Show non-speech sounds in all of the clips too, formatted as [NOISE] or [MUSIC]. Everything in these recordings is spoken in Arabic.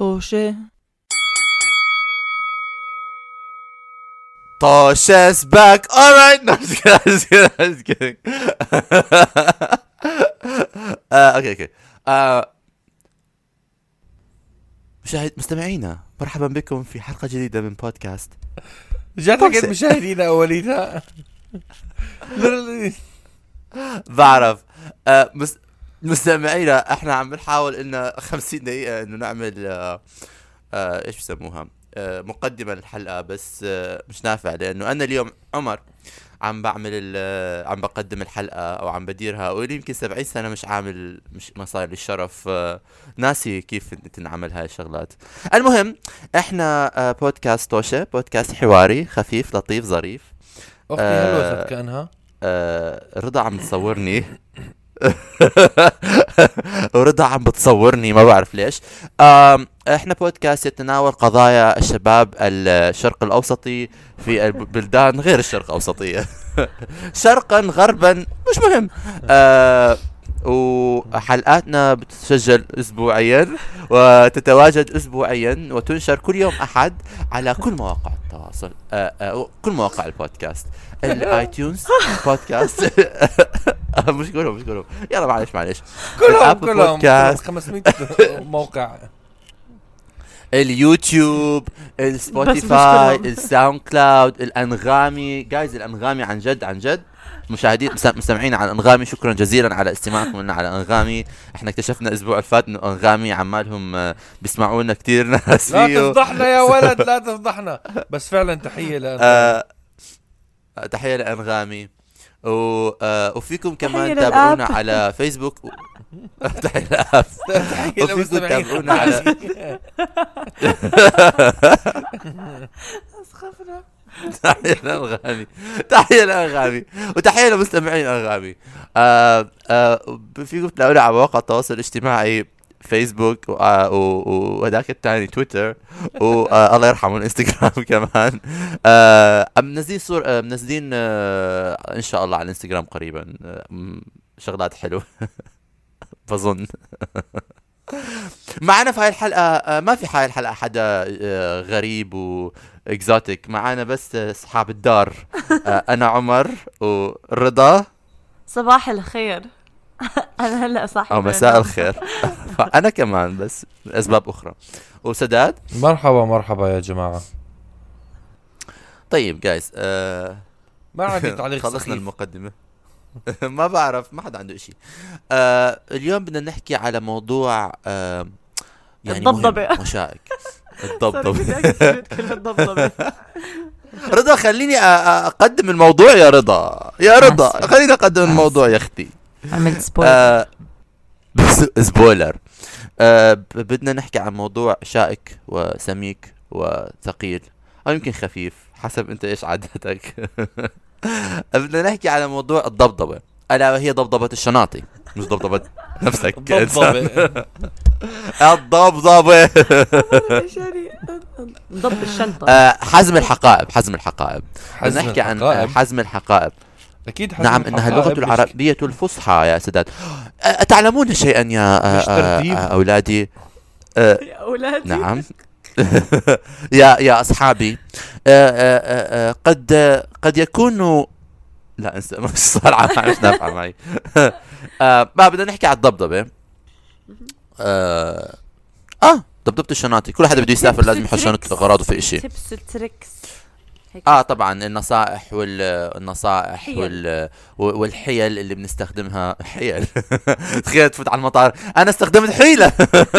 طوشة Tosha's back. All right. No, I'm just kidding. I'm just kidding. I'm just kidding. آه، okay okay آه، مشاهد مستمعينا مرحبا بكم في حلقة جديدة من بودكاست رجعت س- مشاهدينا Literally. [LAUGHS] [LAUGHS] بعرف آه، مس... مستمعينا إحنا عم نحاول انه 50 دقيقة إنه نعمل آه، آه، إيش بسموها؟ آه، مقدمة للحلقة بس آه، مش نافع لأنه أنا اليوم عمر عم بعمل ال- عم بقدم الحلقة أو عم بديرها ولي يمكن 70 سنة مش عامل مش ما صار لي الشرف آه، ناسي كيف تنعمل هاي الشغلات. المهم إحنا آه، بودكاست توشة بودكاست حواري خفيف لطيف ظريف. أختي آه. هلوست كأنها. آه، رضا عم تصورني. [LAUGHS] ورضا عم بتصورني ما بعرف ليش. إحنا بودكاست يتناول قضايا الشباب الشرق الأوسطي في البلدان [LAUGHS] غير الشرق الاوسطيه [LAUGHS] شرقا غربا مش مهم. آه وحلقاتنا بتسجل اسبوعيا وتتواجد اسبوعيا وتنشر كل يوم أحد على كل مواقع التواصل آه آه كل مواقع البودكاست. ال iTunes podcast [LAUGHS] مش كلهم مش كلهم. يلا معلش معلش. كلهم كلهم. بودكاست. [LAUGHS] 500 [LAUGHS] موقع. ال YouTube ال Spotify. ال SoundCloud الانغامي guys الانغامي عن جد عن جد. مشاهدين مس- مستمعين على انغامي شكرا جزيلا على استماعكم لنا على انغامي إحنا اكتشفنا الأسبوع اللي فات إنه انغامي عمالهم آه، بيسمعونا كثير ناس لا تفضحنا يا ولد لا تفضحنا. بس فعلا تحية لأن آه، تحية لأنغامي. و... آه وفيكم كمان تابعونا. على فيسبوك و... [LAUGHS] تحية تحية وفيكم تابعونا على اسخفنا تحية لأنغامي تحية لأنغامي وتحية لمستمعين أنغامي آه آه فيكم تلاقونا على مواقع التواصل الاجتماعي. فيسبوك و- و- و- وهداك الثاني تويتر والله يرحمه الإنستغرام [LAUGHS] كمان. منزلين صور منزلين إن شاء الله على الإنستغرام قريبا. آه شغلات حلوة [LAUGHS] بظن. معنا في هاي الحلقة آه، ما في هاي الحلقة حدا آه، غريب واكزوتيك معنا بس أصحاب الدار أنا عمر ورضا. صباح الخير. [LAUGHS] أنا هلا صاحبة أو مساء الخير. أنا كمان بس لأسباب أخرى. وسداد؟ مرحبا مرحبا يا جماعة. طيب جايز آه ما عندي تعليق [LAUGHS] خلصنا سخيف. المقدمة. [LAUGHS] ما بعرف ما حدا عنده إشي. آه اليوم بدنا نحكي على موضوع آه يعني [LAUGHS] أكتب كلمة ضبضبة رضا خليني أقدم الموضوع يا رضا. يا رضا. خليني أقدم الموضوع يا أختي. عملت سبويل آه بس سبويلر آه ب- بدنا نحكي عن موضوع شائك وسميك وثقيل. أو يمكن خفيف حسب أنت إيش عادتك [LAUGHS] بدنا نحكي على موضوع الضبضبة. ألا وهي ضبضبة الشناطي مش ضبضبة نفسك. كإنسان. [LAUGHS] ضبضبة. [LAUGHS] الضبضبة. ضب الشنطة. آه حزم الحقائب حزم الحقائب. حزم نحكي عن الحقائب. حزم الحقائب. حزم نعم إنها اللغة الحقائب مش- العربية الفصحى يا سادات أ- أتعلمون شيئا يا. آه، أولادي؟ آه، يا أولادي. نعم. [LAUGHS] يا يا أصحابي. آه، قد قد يكون لا أنسى [LAUGHS] مش صار عم- مش نافعه معي. [LAUGHS] ما بدنا نحكي على الضبضبة. أه آه، ضبضبة الشناطي. كل حدا بده يسافر لازم يحط شنطه اغراضه في شيء تبس التريكس هيك. آه طبعا النصائح والنصائح حيل. وال والحيل اللي بنستخدمها حيل [LAUGHS] تخيل تفوت على المطار أنا استخدمت حيلة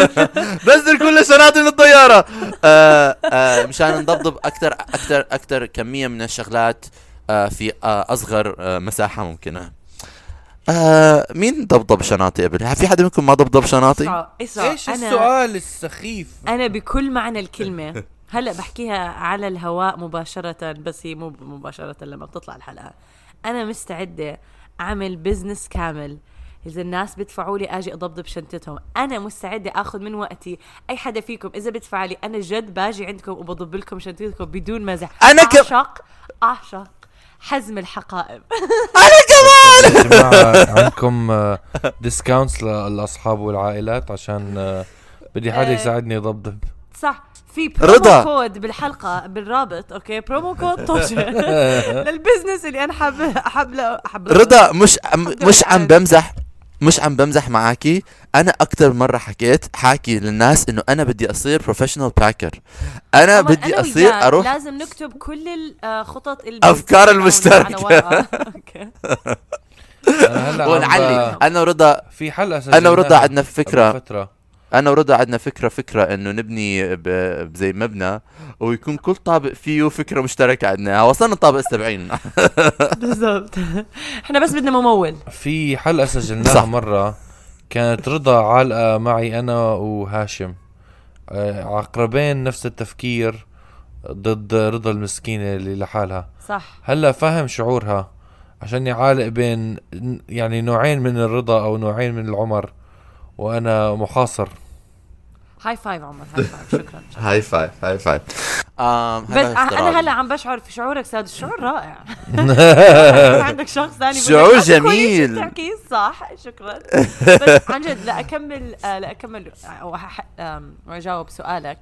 [LAUGHS] بنزل كل شناطي من الطيارة آه آه مشان نضبضب أكثر أكثر أكثر كمية من الشغلات آه في آه أصغر آه مساحة ممكنة آه مين ضبضب شناطي قبل؟ في حدا منكم ما ضبضب شناطي؟ إيش السؤال السخيف أنا بكل معنى الكلمة [LAUGHS] هلا بحكيها على الهواء مباشرة بس هي مو مباشرة لما بتطلع الحلقة. أنا مستعدة أعمل بزنس كامل. إذا الناس بدفعوا لي أجي اضبضب شنطتهم أنا مستعدة آخذ من وقتي. أي حدا فيكم إذا بدفع لي أنا جد باجي عندكم وبضب لكم شنطتكم بدون مزح. أنا كم- أعشق أعشق حزم الحقائب. [LAUGHS] يا جماعة عندكم discounts للاصحاب والعائلات عشان آه، بدي حدا آه. يساعدني يضبضب صح. في برومو رضا. كود بالحلقة بالرابط okay؟ promo code طوشه لل business اللي أنا حاب حاب حاب رضا مش مش عم. بمزح مش عم بمزح معاكي. أنا أكثر مرة حكيت حاكي للناس إنه أنا بدي أصير professional packer أنا بدي أنا أصير أروح لازم نكتب كل الخطط [LAUGHS] أنا هلأ [LAUGHS] عم ونعلي أنا ورضا في حلقة أنا ورضا عندنا فكرة. فترة. أنا ورضا عندنا فكرة فكرة إنه نبني ب- زي مبنى ويكون كل طابق فيه فكرة مشتركة عندنا. وصلنا طابق 70 [LAUGHS] بالضبط. إحنا بس بدنا ممول. في حلقة سجلناها صح. مرة. كانت رضا عالقه معي أنا وهاشم. آه، عقربين نفس التفكير ضد رضا المسكينه اللي لحالها. صح. هلأ فاهم شعورها. عشان عالق بين يعني نوعين من الرضا أو نوعين من العمر. وأنا محاصر high five عمر. high five شكرا. high five high five بس أنا هلا عم بشعر في شعورك ساد الشعور رائع. [LAUGHS] [LAUGHS] عندك شخص ثاني شعور جميل. بتحكيه صح؟ شكرا. [LAUGHS] بس عن جد لأكمل آه، لأكمل آه، وأجاوب سؤالك.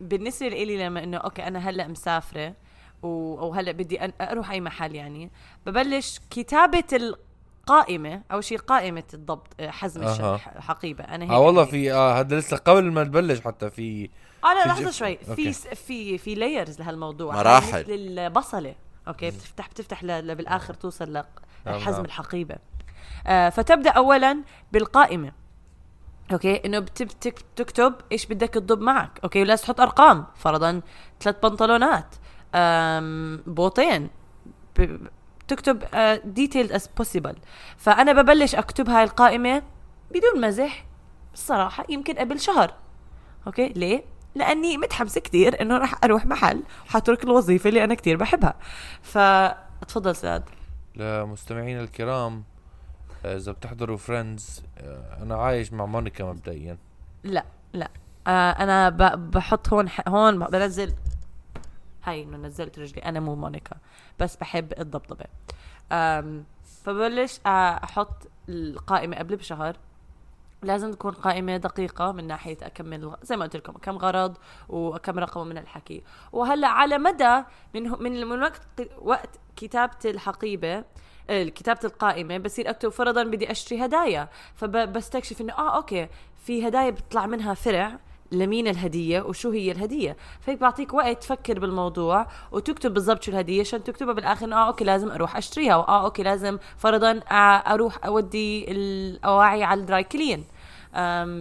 بالنسبة لي لما إنه أوكي أنا هلا مسافرة و- أو هلا بدي أن- أروح أي محل يعني ببلش كتابة القائمه أو شيء قائمة الضبط آه، حزم أها. الحقيبه أنا هيك آه والله. في آه هذا لسه قبل ما تبلش حتى في آه لا لحظة شوي. في في في layers لهالموضوع. مراحل. مثل البصلة. أوكي بتفتح بتفتح ل- ل- بالآخر توصل نعم، لحزم نعم. الحقيبة. آه فتبدأ اولا بالقائمة. أوكي إنه بتكتب تكتب إيش بدك تضب معك. أوكي ولازم تحط أرقام فرضا ثلاث بنطلونات. بوطين. تكتب detailed as possible فأنا ببلش أكتب هاي القائمة بدون مزح الصراحه يمكن قبل شهر. أوكي؟ ليه؟ لأني متحمسة كتير إنه راح أروح محل وحترك الوظيفة اللي أنا كتير بحبها. فتفضل سعد. لمستمعينا الكرام آه، إذا بتحضروا Friends أنا عايش مع مونيكا مبدئيا. لا لا. آه أنا بحط هون هون بنزل هاي إنه نزلت رجلي. أنا مو مونيكا بس بحب الضبضبة. فبلش أحط القائمة قبل بشهر. لازم تكون قائمة دقيقة من ناحية أكمل زي ما قلت لكم كم غرض وكم رقم من الحكي. وهلأ على مدى من من وقت وقت كتابة الحقيبة كتابة القائمة بصير أكتب فرضا بدي أشتري هدايا. فبستكشف إنه آه أوكي في هدايا بيطلع منها فرع. لمين الهدية وشو هي الهدية. فهيك بعطيك وقت تفكر بالموضوع وتكتب بالضبط شو الهدية. عشان تكتبها بالآخر آه أوكي لازم أروح أشتريها واه أوكي لازم فرضا أروح أودي الأواعي على ال dry clean.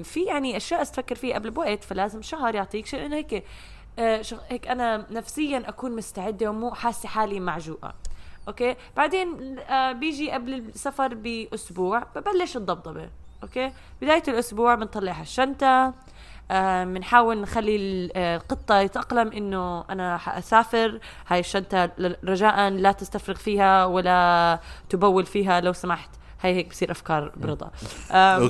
في يعني أشياء تفكر فيها قبل بوقت فلازم شهر يعطيك شيء. هيك شغ- هيك أنا نفسيا أكون مستعدة ومو حاسة حالي معجوقة. أوكي؟ بعدين آه بيجي قبل السفر بأسبوع ببلش الضبضبة. أوكي؟ بداية الأسبوع بنطلع الشنطة. بنحاول نخلي ال- آه، القطة يتأقلم إنه أنا حأسافر. هاي الشنطة رجاء لا تستفرغ فيها ولا تبول فيها لو سمحت. هاي هيك بصير أفكار برضا. آه، [LAUGHS]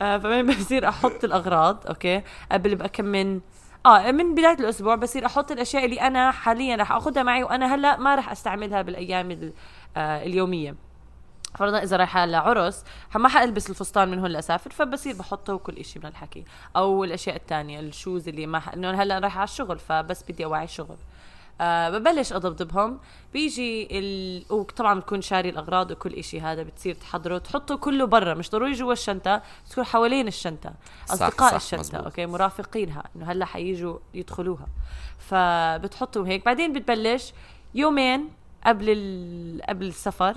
[LAUGHS] فمن بصير أحط الأغراض أوكي؟ قبل بكمل آه من بداية الأسبوع بصير أحط الأشياء اللي أنا حاليا رح اخذها معي وأنا هلأ ما رح أستعملها بالأيام ال- آه، اليومية. فرضا إذا رايحة لعرس ما حألبس الفستان من هون لأسافر فبصير بحطه وكل شيء من الحكي أو الأشياء الثانية ال shoes اللي ما ح... إنه هلأ رايحة على الشغل فبس بدي أوعي الشغل. آه ببلش اضبضبهم بيجي ال... وطبعا بكون شاري الأغراض وكل إشي هذا بتصير تحضره تحطه كله برا مش ضروري جوا الشنطة تكون حوالين الشنطة. أصدقاء صح، الشنطة مزبوط. أوكي؟ مرافقينها إنه هلأ حييجوا يدخلوها. فبتحطوا هيك. بعدين بتبلش يومين قبل ال... قبل السفر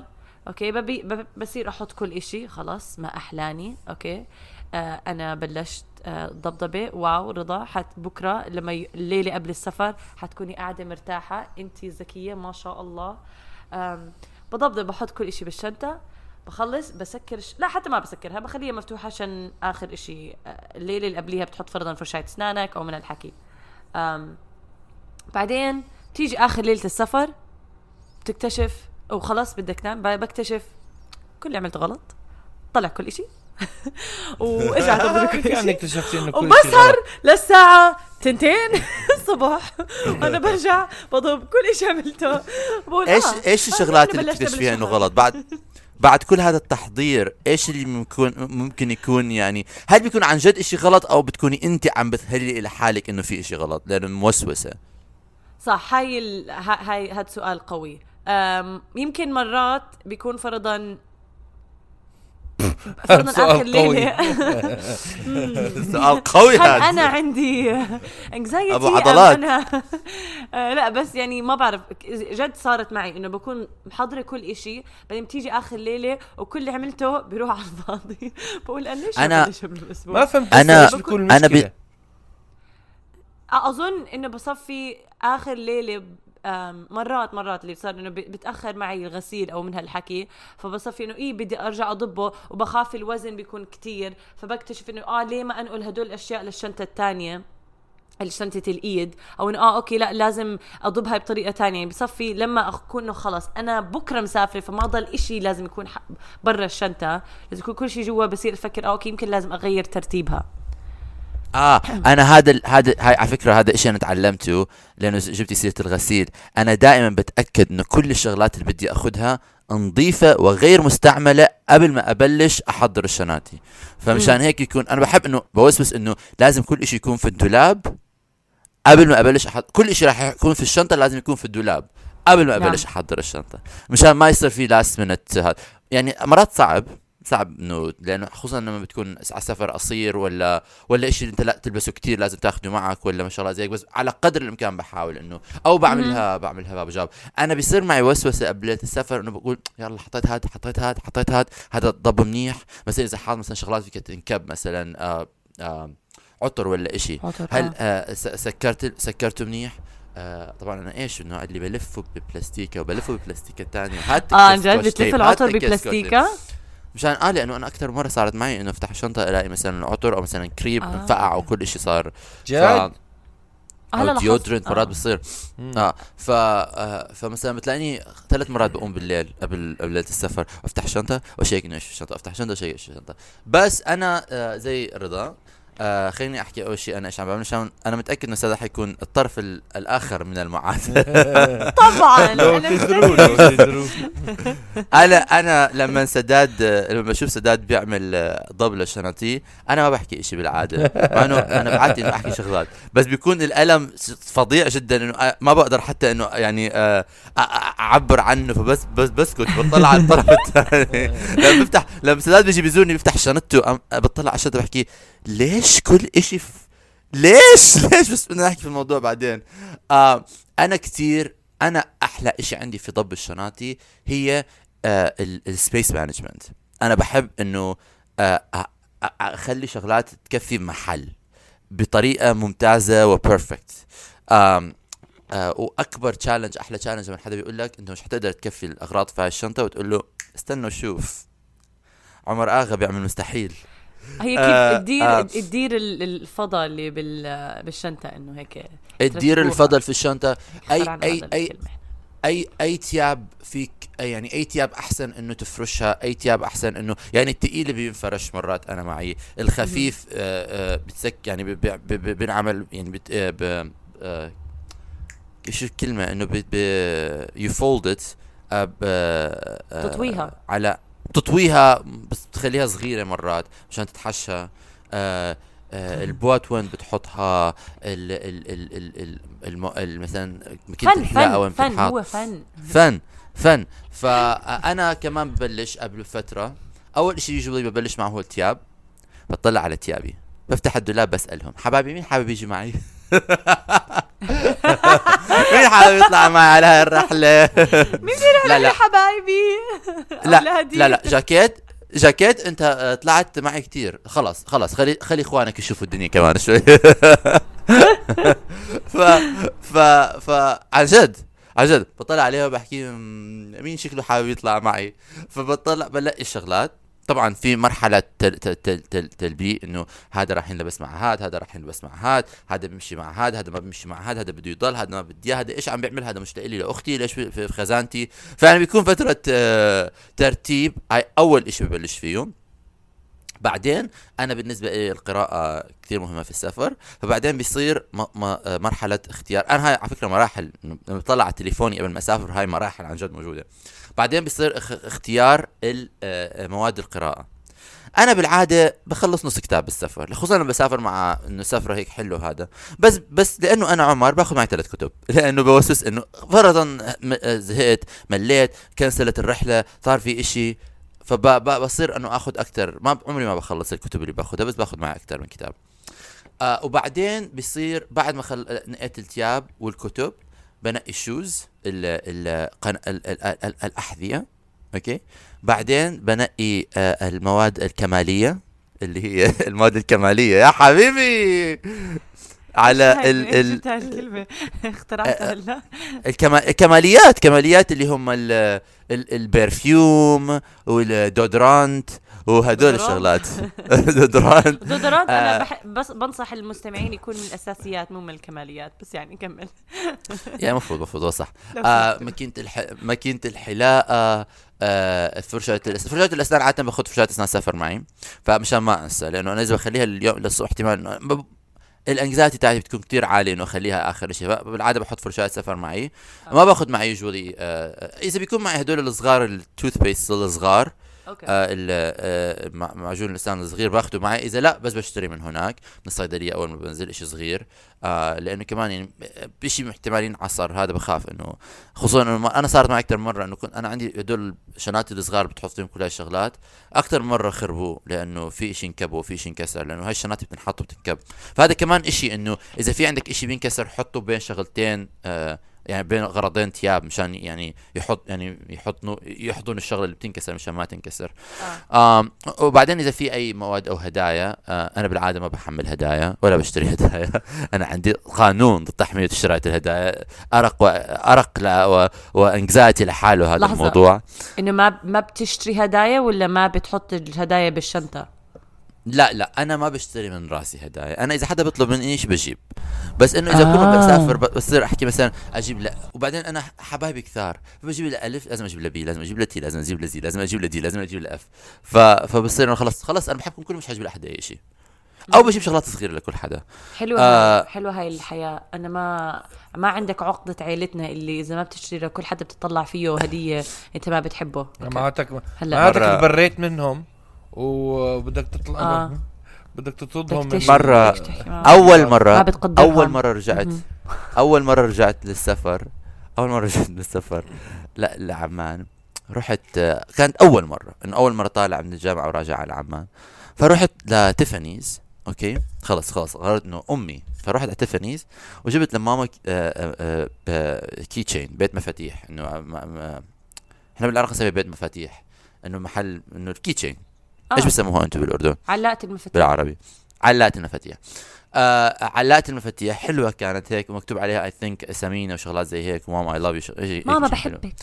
أوكي؟ ببي بصير أحط كل إشي خلاص ما أحلاني أوكي؟ آه أنا بلشت آه ضبضبه واو رضا حت بكرة لما ي... الليلة قبل السفر حتكوني قاعدة مرتاحة انت ذكية ما شاء الله. بضبضب بحط كل إشي بالشنطة بخلص بسكر. لا حتى ما بسكرها بخليها مفتوحة عشان آخر إشي. آه، الليلة اللي قبليها بتحط فرضا فرشاة أسنانك أو من الحكي. بعدين تيجي آخر ليلة السفر بتكتشف وخلاص بدك تنام بكتشف كل اللي عملته غلط طلع كل إشي. [LAUGHS] وارجع ضبط [LAUGHS] كل كيف يعني شيء اكتشفتي إنه كل شيء وبسهر؟ للساعة تنتين [LAUGHS] الصبح وأنا برجع بضرب كل شيء عملته. بقول إيش آه، إيش آه، الشغلات اللي بلشت بتكتشفيها إنه. غلط؟ بعد بعد كل هذا التحضير إيش اللي ممكن ممكن يكون يعني هل بيكون عن جد إشي غلط أو بتكوني انت عم بتهلي إلى حالك إنه في إشي غلط؟ لأنه موسوسة. صح هاي ال... ها- هاي هاد سؤال قوي. يمكن مرات بيكون فرضا [LAUGHS] فرضا آخر ليلة. [LAUGHS] [LAUGHS] سؤال قوي هل هذا. أنا عندي انكزايتي أبو عضلات. أنا آه، لا بس يعني ما بعرف جد صارت معي إنه بكون محضرة كل إشي بعدين بتيجي آخر ليلة وكل اللي عملته بيروح على الفاضي. بقول أنا ليش أنا- الأسبوع؟ ما فهمت أنا- إيش بتكون أنا ب- المشكلة أظن إنه بصفي آخر ليلة مرات مرات اللي صار إنه بتاخر معي الغسيل أو من هالحكي فبصفي إنه إيه بدي أرجع أضبه وبخاف الوزن بيكون كتير فبكتشف إنه آه ليه ما أنقل هدول الأشياء للشنطة الثانية شنطة الإيد أو إنه آه أوكي لا لازم أضبها بطريقة تانية. يعني بصفي لما أكون إنه خلص أنا بكرة مسافرة فما ضل إشي لازم يكون برا الشنطة لازم يكون كل شيء جوا بصير أفكر آه أوكي يمكن لازم أغير ترتيبها. آه أنا هذا ال- هذا هاي على فكرة هذا الشيء أنا تعلمته لأنه جبتي سيرة الغسيل. أنا دائما بتأكد إنه كل الشغلات اللي بدي أخذها نظيفة وغير مستعملة قبل ما أبلش أحضر الشناتي. فمشان هيك يكون أنا بحب إنه بوسوس إنه لازم كل إشي يكون في الدولاب قبل ما أبلش أحضر كل إشي راح يكون في الشنطة لازم يكون في الدولاب قبل ما نعم. أبلش أحضر الشنطة. مشان ما يصير في لاست منت هذا يعني مرات صعب. صعب إنه لأنه خصوصا لما بتكون على سفر قصير ولا ولا شيء أنت لا تلبسه كتير لازم تاخده معك ولا ما شاء الله زي هيك بس على قدر الإمكان بحاول إنه أو بعملها بعملها باب جاب أنا بيصير معي وسوسة قبل السفر إنه بقول يلا حطيت هاد حطيت هاد حطيت هاد هذا ضب منيح. مثلا إذا حاط مثلا شغلات فيك تنكب مثلا آه آه عطر ولا إشي. عطر، هل آه. سكرت سكرته منيح؟ آه طبعا أنا إيش إنه اللي بلفه ببلاستيكة وبلفه ببلاستيكة ثانية هات آه عن جد بتلف العطر هات مشان آه لأنه أنا أكثر مرة صارت معي إنه أفتح الشنطه ألاقي مثلا عطر أو مثلا كريم آه. انفقع أو كل شيء صار. جد هلا أو. ديودرنت مرات آه. بصير. آه ف آه فمثلا بتلاقيني ثلاث مرات بقوم بالليل قبل قبل ليلة السفر أفتح الشنطه واشيك انه إيش في الشنطه أفتح الشنطه واشيك إيش في الشنطه بس أنا آه زي رضا آه خليني أحكي أول شيء أنا إيش عم بعمل عشان أنا متأكد إنه سادة حيكون الطرف ال- الآخر من المعادلة. [LAUGHS] طبعا لو أنا تدروا متأكدة. لو تدروا [LAUGHS] أنا أنا لما سداد لما بشوف سداد بيعمل آه، ضب لشنطتي أنا ما بحكي إشي بالعادة. مع انه أنا بعادتي إنه أحكي شغلات. بس بيكون الألم فظيع جدا إنه آه، ما بقدر حتى إنه يعني آه، أعبر عنه فبس بس بسكت بطلع على الطرف الثاني. [LAUGHS] لما بفتح لما سداد بيجي بيزورني بيفتح شنطته أم- بطلع على الشنطة بحكي ليش كل إشي في ليش؟ [LAUGHS] ليش؟ بس بدنا نحكي في الموضوع بعدين. آه أنا كتير أنا أحلى إشي عندي في ضب الشناطي هي ال space management أنا بحب إنه آه، أخلي شغلات تكفي محل بطريقة ممتازة و perfect آم آه وأكبر challenge أحلى challenge لما حدا بيقول لك أنت مش حتقدر تكفي الأغراض في هاي الشنطة وتقول له استنى وشوف. عمر آغا بيعمل مستحيل. هي آه، كيف تدير آه. تدير ال- الفضا اللي بال بالشنطة إنه هيك تدير. الفضل في الشنطة اي اي اي. اي أي تياب فيك أي- يعني أي تياب أحسن إنه تفرشها أي تياب أحسن انه يعني الثقيل بينفرش مرات أنا معي الخفيف آه آه بتسك يعني بينعمل يعني بت آه ب- آه شو الكلمة إنه يو فولد ات تطويها. على تطويها بس بتخليها صغيرة مرات مشان تتحشى. آه آه البوات وين بتحطها؟ ال ال ال ال ال الم- ال مثلا فن وين فن فن هو فن. فن فن. فأنا كمان ببلش قبل فترة. أول إشي يجي ببلش معه هو التياب. بطلع على تيابي. بفتح الدولاب بسألهم حبايبي مين حابب يجي معي؟ [LAUGHS] [LAUGHS] مين حابب يطلع معي على هاي الرحلة؟ [LAUGHS] مين لا، لا. حبايبي؟ لا. لا لا. جاكيت جاكيت أنت آه، طلعت معي كتير. خلاص خلاص. خلي خلي إخوانك يشوفوا الدنيا كمان شوي. [LAUGHS] ف ف ف عن جد عن جد. بطلع عليها وبحكي "مم، مين شكله حابب يطلع معي؟ فبطلع بلاقي الشغلات. طبعا في مرحلة تل تل تل تل تلبيق إنه هذا راح ينلبس مع هذا هذا راح ينلبس مع هذا هذا بيمشي مع هذا هذا ما بيمشي مع هذا هذا بده يضل هذا ما بدي هذا إيش عم بيعمل؟ هذا مش لإلي لأختي ليش في خزانتي؟ فيعني بيكون فترة آه، ترتيب هاي أول إشي ببلش فيه بعدين أنا بالنسبة لي القراءة كثير مهمة في السفر. فبعدين بيصير مرحلة اختيار. أنا هاي على فكرة مراحل بطلع على تليفوني قبل ما أسافر هاي مراحل عن جد موجودة. بعدين بيصير اخ- اختيار آه، مواد القراءة. أنا بالعادة بخلص نص كتاب بالسفر خصوصا لما بسافر مع إنه سفره هيك حلو هذا. بس بس لأنه أنا عمر باخذ معي ثلاث كتب لأنه بوسوس إنه فرضا م- زهقت مليت cancelت الرحلة صار في إشي فبصير إنه آخذ أكثر ما عمري ما بخلص الكتب اللي باخذها بس باخذ معي أكثر من كتاب. آه وبعدين بصير بعد ما خل... نقيت الثياب والكتب بنقي ال shoes ال... ال... ال... ال... ال... الأحذية أوكي؟ بعدين بنقي آه المواد الكمالية اللي هي [LAUGHS] المواد الكمالية. يا حبيبي! على ال... ال... جبت هاي الكلمة؟ [LAUGHS] اخترعتها هلا. الكما... الكماليات كماليات اللي هم ال... ال... البرفيوم والدودرانت. وهدول. الشغلات. [LAUGHS] دودرانت دودرانت أنا آه. بح... بس بنصح المستمعين يكون من الأساسيات مو من الكماليات. بس يعني كمل. [LAUGHS] يعني المفروض المفروض هو صح [LAUGHS] لو آه سمحت. ماكينة الح... ماكينة الحلاقة آه فرشاة الأسنان فرشاة الأسنان عادة باخذ فرشاة أسنان سفر معي. فمشان ما أنسى لأنه أنا إذا بخليها اليوم للصبح احتمال ال anxiety تاعتي بتكون كتير عالية إنه أخليها آخر شيء فبالعادة بحط فرشاة سفر معي. ما باخذ معي يوجوالي آه إذا بيكون معي هدول الصغار ال toothpaste الصغار أوكي. آه آه مع- معجون الاسنان الصغير باخده معي. إذا لا بس بشتري من هناك. من الصيدليه أول ما بنزل إشي صغير. آه لأنه كمان يعني بشي احتمال ينعصر. هذا بخاف إنه خصوصا إنه أنا صارت معي أكثر مرة إنه كنت أنا عندي هدول الشنتات الصغار بتحط فيهم كل هاي الشغلات. أكثر مرة خربوا لأنه في إشي انكب وفي إشي انكسر لأنه هاي الشنات بتنحط وبتنكب. فهذا كمان إشي إنه إذا في عندك إشي بينكسر حطه بين شغلتين آه يعني بين غرضين تياب مشان يعني يحط يعني يحطنوا يحضن الشغلة اللي بتنكسر مشان ما تنكسر آه. آم وبعدين إذا في أي مواد أو هدايا آه أنا بالعادة ما بحمل هدايا ولا بشتري [LAUGHS] هدايا أنا عندي قانون ضد تحميل شراء الهدايا أرق و... أرق. و... و anxiety لحاله هذا لحظة. الموضوع إنه ما ما بتشتري هدايا ولا ما بتحط الهدايا بالشنطة لا لا أنا ما بشتري من راسي هدايا. أنا إذا حدا بيطلب مني شيء بجيب. بس إنه إذا آه. ما بسافر بصير أحكي مثلا أجيب لا وبعدين أنا حبايبي كثار. فبجيب ل A ألف لازم أجيب ل B لازم أجيب ل T لازم أجيب ل Z لازم أجيب ل D لازم أجيب ل F ف... فبصير إنه خلص خلص أنا بحبكم كلهم مش حجيب لحدا أي شيء. أو بجيب شغلات صغيرة لكل حدا. حلوة آه. هاي حلوة هاي الحياة. أنا ما ما عندك عقدة عيلتنا اللي إذا ما بتشتري لكل حدا بتطلع فيه هدية أنت ما بتحبه. معناتك هلا. معناتك تبريت منهم. وبدك تطلع آه. بدك تطردهم بدك من مرة- مره بتقدرهم. أول مرة رجعت. أول مرة رجعت للسفر أول مرة رجعت للسفر. لا لعمان. رحت آه، كانت أول مرة. إنه أول مرة طالع من الجامعة وراجع على عمان. فرحت ل Tiffany's okay؟ خلص خلص. قررت إنه أمي. فرحت على Tiffany's وجبت لماما ك- آه، آه، آه، key chain بيت مفاتيح. إنه آه، إحنا بالعراق نسميه بيت مفاتيح. إنه محل إنه ال key chain إيش آه. بسموها أنتم بالأردن؟ علاقه المفاتيح بالعربي. علاقة المفاتيح آه علاقة المفاتيح حلوة كانت هيك ومكتوب عليها I think اسامينا وشغلات زي هيك وماما I love you ماما بحبك.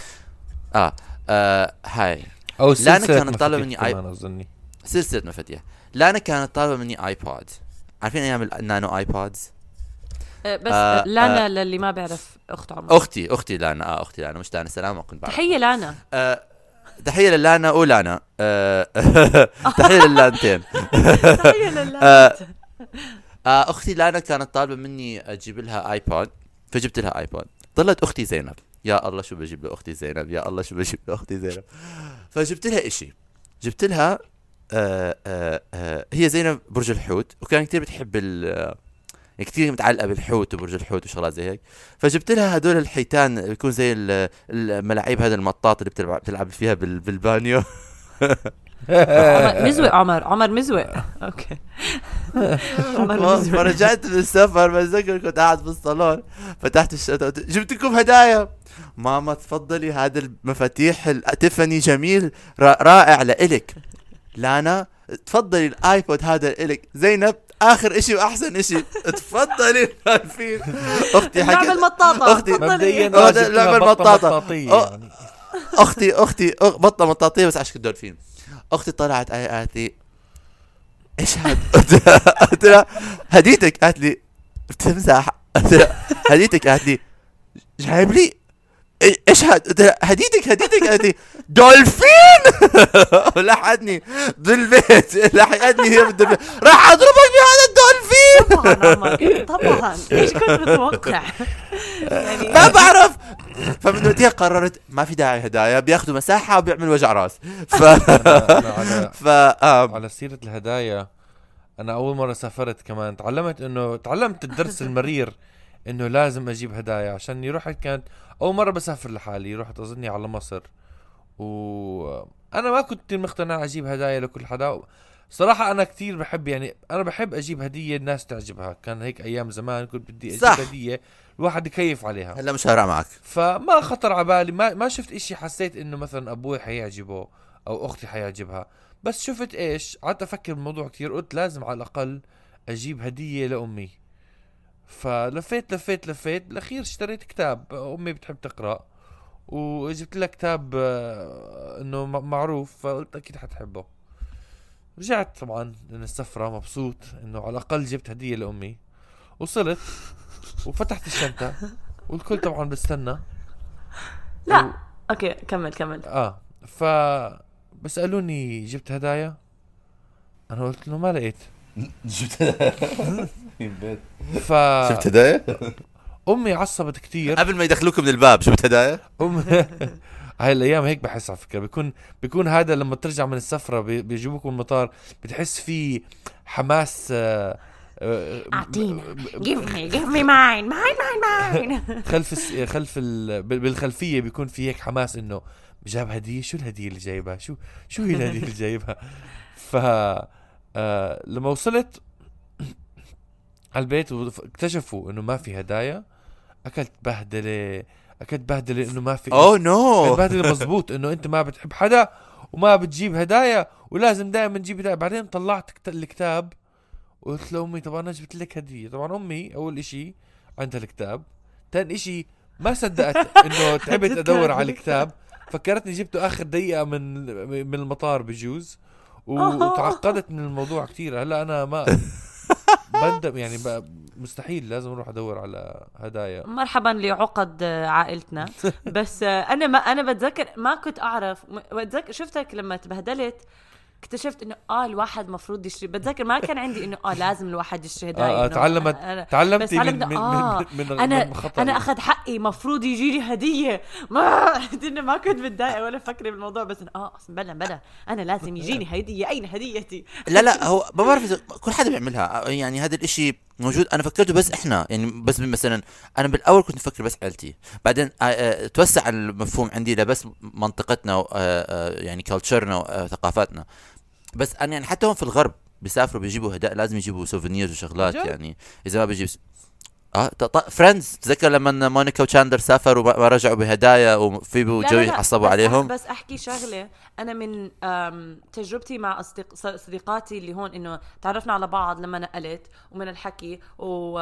آه, آه هاي. أو سلسلة كانت طالبة مني كمان أظني. سلسلة مفاتيح لانا كانت طالبة مني iPod عارفين أيام ال nano iPods آه، بس آه، لانا للي ما بيعرف أخت عمر. أختي أختي لانا. آه أختي لانا مش لانا سلام كنت بعرف. تحية لانا. آه تحية للانا ولانا آه [LAUGHS] تحية للانتين تحية للانا آه، آه أختي لانا كانت طالبة مني أجيب لها iPod فجبت لها iPod ضلت أختي زينب. يا الله شو بجيب لأختي زينب؟ يا الله شو بجيب لأختي زينب؟ فجبت لها إشي. جبت لها آه آه هي زينب برج الحوت وكان كثير بتحب ال كثير متعلقة بالحوت وبرج الحوت وشغلات زي هيك. فجبت لها هدول الحيتان بيكون زي ال- الملاعيب هذا المطاط اللي بتلعب بتلعب فيها بال- بالبانيو. عمر مزوق عمر عمر مزوق. okay. عمر مزوق. فرجعت من السفر بتذكر كنت قاعد بالصالون فتحت الشنطة جبت لكم هدايا. ماما تفضلي هذا المفاتيح التيفاني جميل را- رائع لإلك. لانا تفضلي الآيبود هذا لإلك. زينب آخر إشي وأحسن إشي. تفضلي عارفين [LAUGHS] أختي اللعبة حكت المطاطة. أختي- مبدئيا آه. يعني. أختي أختي بطة مطاطية بس عشان دولفين أختي طلعت آي- قالت لي إيش هاد؟ [LAUGHS] قلت لها هديتك؟ قالت لي بتمزح. قلت لها هديتك؟ قالت لي جايب لي إيش هديتك هديتك لي [LAUGHS] دولفين! لحقتني. بالبيت لحقتني هي بالبيت راح اضربك بهذا الدولفين! طبعا طبعا. إيش كنت متوقع. يعني ما بعرف. فمن وقتها قررت ما في داعي هدايا بياخذوا مساحة وبيعمل وجع راس. [LAUGHS] ف على ف على سيرة الهدايا أنا أول مرة سافرت كمان. تعلمت إنه تعلمت الدرس [LAUGHS] المرير. إنه لازم أجيب هدايا عشان رحت كانت أول مرة بسافر لحالي رحت أظني على مصر. وأنا ما كنت مقتنع أجيب هدايا لكل حدا. صراحة أنا كتير بحب يعني أنا بحب أجيب هدية الناس تعجبها. كان هيك أيام زمان كنت بدي أجيب صح. هدية الواحد يكيف عليها. هلا مش هرع معك. فما خطر على بالي. ما ما شفت إشي حسيت إنه مثلا أبوي حيعجبه أو أختي حيعجبها. بس شفت إيش قعدت أفكر بالموضوع كتير قلت لازم على الأقل أجيب هدية لأمي. فلفيت لفيت لفيت بالاخير اشتريت كتاب أمي بتحب تقرأ وجبت لها كتاب آه، إنه معروف فقلت أكيد حتحبه. رجعت طبعا من السفرة مبسوط إنه على الأقل جبت هدية لأمي. وصلت وفتحت الشنطة والكل طبعا بستنى لا okay كمل كمل. آه ف بسألوني جبت هدايا؟ أنا قلت له ما لقيت. [LAUGHS] ف شفت هدايا؟ أمي عصبت كتير. قبل ما يدخلوك من الباب شفت هدايا؟ أم... [LAUGHS] هاي الأيام هيك بحس على فكرة بيكون بيكون هذا لما ترجع من السفرة بي- بيجيبوك من المطار بتحس في حماس آه، آه، أعطينا. give me give me mine. Mine mine mine. [LAUGHS] خلف الس... خلف ال... بال- بالخلفية بيكون في هيك حماس إنه جاب هدية شو الهدية اللي جايبها؟ شو شو هي الهدية اللي جايبها؟ ف آه... لما وصلت على البيت واكتشفوا إنه ما في هدايا أكلت بهدلة أكلت بهدلة إنه ما في أوه نو بهدلة [LAUGHS] مزبوط إنه أنت ما بتحب حدا وما بتجيب هدايا ولازم دائما تجيب هدايا. بعدين طلعت كت- الكتاب وقلت لأمي طب أنا جبت لك هدية. طبعا أمي أول إشي عندها الكتاب. ثاني إشي ما صدقت إنه [LAUGHS] تعبت أدور على الكتاب. فكرتني جبته آخر دقيقة من من المطار بجوز. وتعقدت من الموضوع كثير هلأ أنا ما [LAUGHS] بندم يعني ب- مستحيل لازم أروح أدور على هدايا. مرحبا لعقد عائلتنا. [LAUGHS] بس أنا ما أنا بتذكر ما كنت أعرف بتذكر شفتك لما تبهدلت اكتشفت إنه آه الواحد مفروض يشتري. بتذكر ما كان عندي إنه آه لازم الواحد يشتري هدايا آه آه تعلمت أنا- تعلمتي بس من تعلمت- من, آه، من, من, أنا من خطأ أنا أخذ حقي مفروض يجي لي هدية. ما [LAUGHS] ما كنت متضايقة ولا فكرة بالموضوع بس آه أصلا بلا بلا. أنا لازم يجيني [LAUGHS] هدية. أين هديتي؟ لا لا [LAUGHS] هو ما بعرف كل حدا بيعملها. يعني هذا الإشي موجود. أنا فكرته بس إحنا. يعني بس مثلا أنا بالأول كنت مفكر بس عيلتي. بعدين آه، آه، توسع المفهوم عندي لبس منطقتنا يعني culture نا وثقافاتنا بس أنا يعني حتى هون في الغرب بيسافروا بيجيبوا هدايا لازم يجيبوا souvenirs وشغلات؟ يعني. إذا ما بيجيب آه Friends تذكر لما مونيكا وتشاندر سافروا وما ما رجعوا بهدايا وفيبي لا، وجوي عصبوا عليهم؟ بس أحكي شغلة. أنا من تجربتي مع أصدق... صديقاتي اللي هون إنه تعرفنا على بعض لما نقلت ومن الحكي و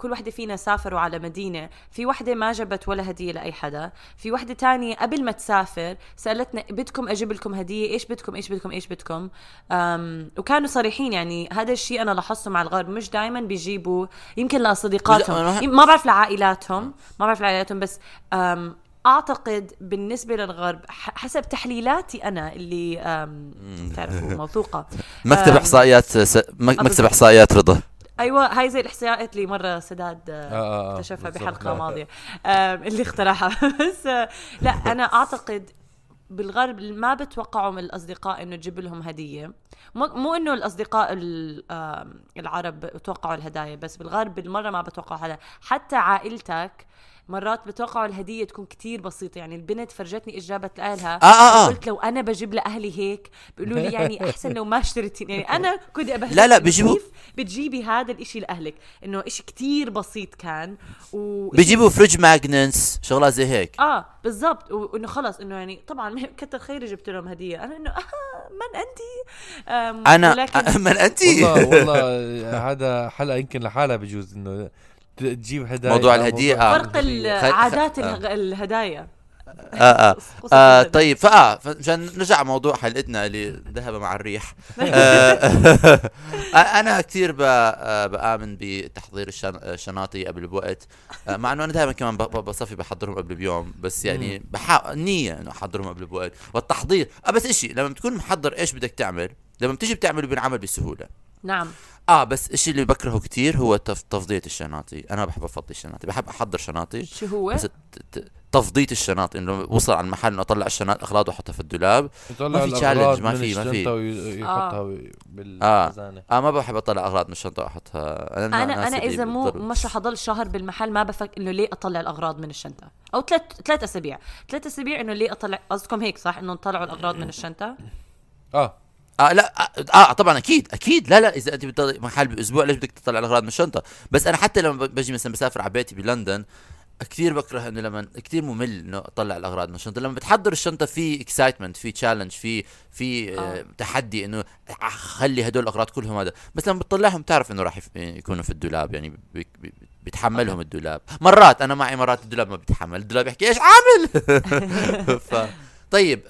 كل وحدة فينا سافروا على مدينة في وحدة ما جبت ولا هدية لأي حدا في وحدة تانية قبل ما تسافر سألتنا بدكم أجيب لكم هدية إيش بدكم إيش بدكم إيش بدكم؟ أم وكانوا صريحين يعني هذا الشيء أنا لاحظته مع الغرب مش دائما بيجيبوا يمكن لصديقاتهم. ما بعرف لعائلاتهم ما بعرف لعائلاتهم بس أم أعتقد بالنسبة للغرب حسب تحليلاتي أنا اللي تعرفوا موثوقة. مكتب إحصائيات س... مكتب. إحصائيات رضا. أيوه هاي زي الإحصائيات اللي مرة سداد آه، آه، آه، اكتشفها. بحلقة ماضية. اللي اخترعها. [LAUGHS] بس لا [LAUGHS] أنا أعتقد بالغرب ما بتوقعوا من الأصدقاء إنه تجيب لهم هدية. مو, إنه الأصدقاء العرب بتوقعوا الهدايا بس بالغرب بالمرة ما بتوقعوا هذا. حتى عائلتك مرات بتوقعوا الهدية تكون كتير بسيطة. يعني البنت فرجتني إيش جابت لأهلها. آه، آه، آه. قلت لو أنا بجيب لأهلي هيك بيقولوا لي يعني أحسن [LAUGHS] لو ما اشتريتي يعني أنا كنت ابهدلك لا، لا، كيف بتجيبي هذا الإشي لأهلك. إنه إشي كتير بسيط كان و بيجيبوا fridge magnets شغلات زي هيك. آه بالضبط. وانه خلص إنه يعني طبعا [LAUGHS] كتر خيري جبت لهم هدية. أنا إنه آه من أنت؟ أنا ولكن [LAUGHS] من أنت؟ والله والله هذا حلقة يمكن لحالها بجوز إنه تجيب هدايا موضوع آه، الهدية، موضوع آه. فرق عادات آه. اله- الهدايا آه آه. آه. طيب فآه فمشان نرجع موضوع حلقتنا اللي ذهب مع الريح [LAUGHS] آه [LAUGHS] أنا كثير بآمن بتحضير الشن- الشناطي قبل بوقت آه مع إنه أنا دائما كمان بصفي بحضرهم قبل بيوم بس يعني بحاول نية إنه أحضرهم قبل بوقت والتحضير آه بس إشي لما بتكون محضر إيش بدك تعمل لما بتيجي بتعمله بينعمل بسهولة نعم. آه بس الشيء اللي بكرهه كثير هو تف- تفضية الشناطي. أنا بحب أفضي الشناطي. بحب أحضر شناطي. شو هو؟ بس ت- ت- تفضية الشناطي. إنه وصل على المحل إنه اطلع الشناط اغراض واحطها في الدولاب. ما في challenge، ما من في- ما في. الشنطة ويحطها بالخزانة آه. ما بحب أطلع اغراض من الشنطة وأحطها. أنا أنا اللي إذا مو مش حضل شهر بالمحل ما بفكر إنه ليه أطلع الأغراض من الشنطة. أو ثلاث ثلاث أسابيع. ثلاث أسابيع إنه ليه اطلع قصدكم هيك صح؟ إنه نطلعوا الأغراض من الشنطة؟ آه. آه لا آه, آه طبعا أكيد أكيد. لا لا إذا أنت بتضل محل بأسبوع ليش بدك تطلع الاغراض من الشنطة؟ بس أنا حتى لما بجي مثلا بسافر على بيتي بلندن كثير بكره إنه لما كثير ممل إنه أطلع الاغراض من الشنطة. لما بتحضر الشنطة في excitement في challenge في في آه آه. تحدي إنه خلي هدول الأغراض كلهم هذا. بس لما بتطلعهم تعرف إنه راح يكونوا في الدولاب يعني بي- بي- بيتحملهم الدولاب. مرات أنا معي مرات الدولاب ما بيتحمل الدولاب يحكي إيش عامل؟ [LAUGHS] ف [LAUGHS] طيب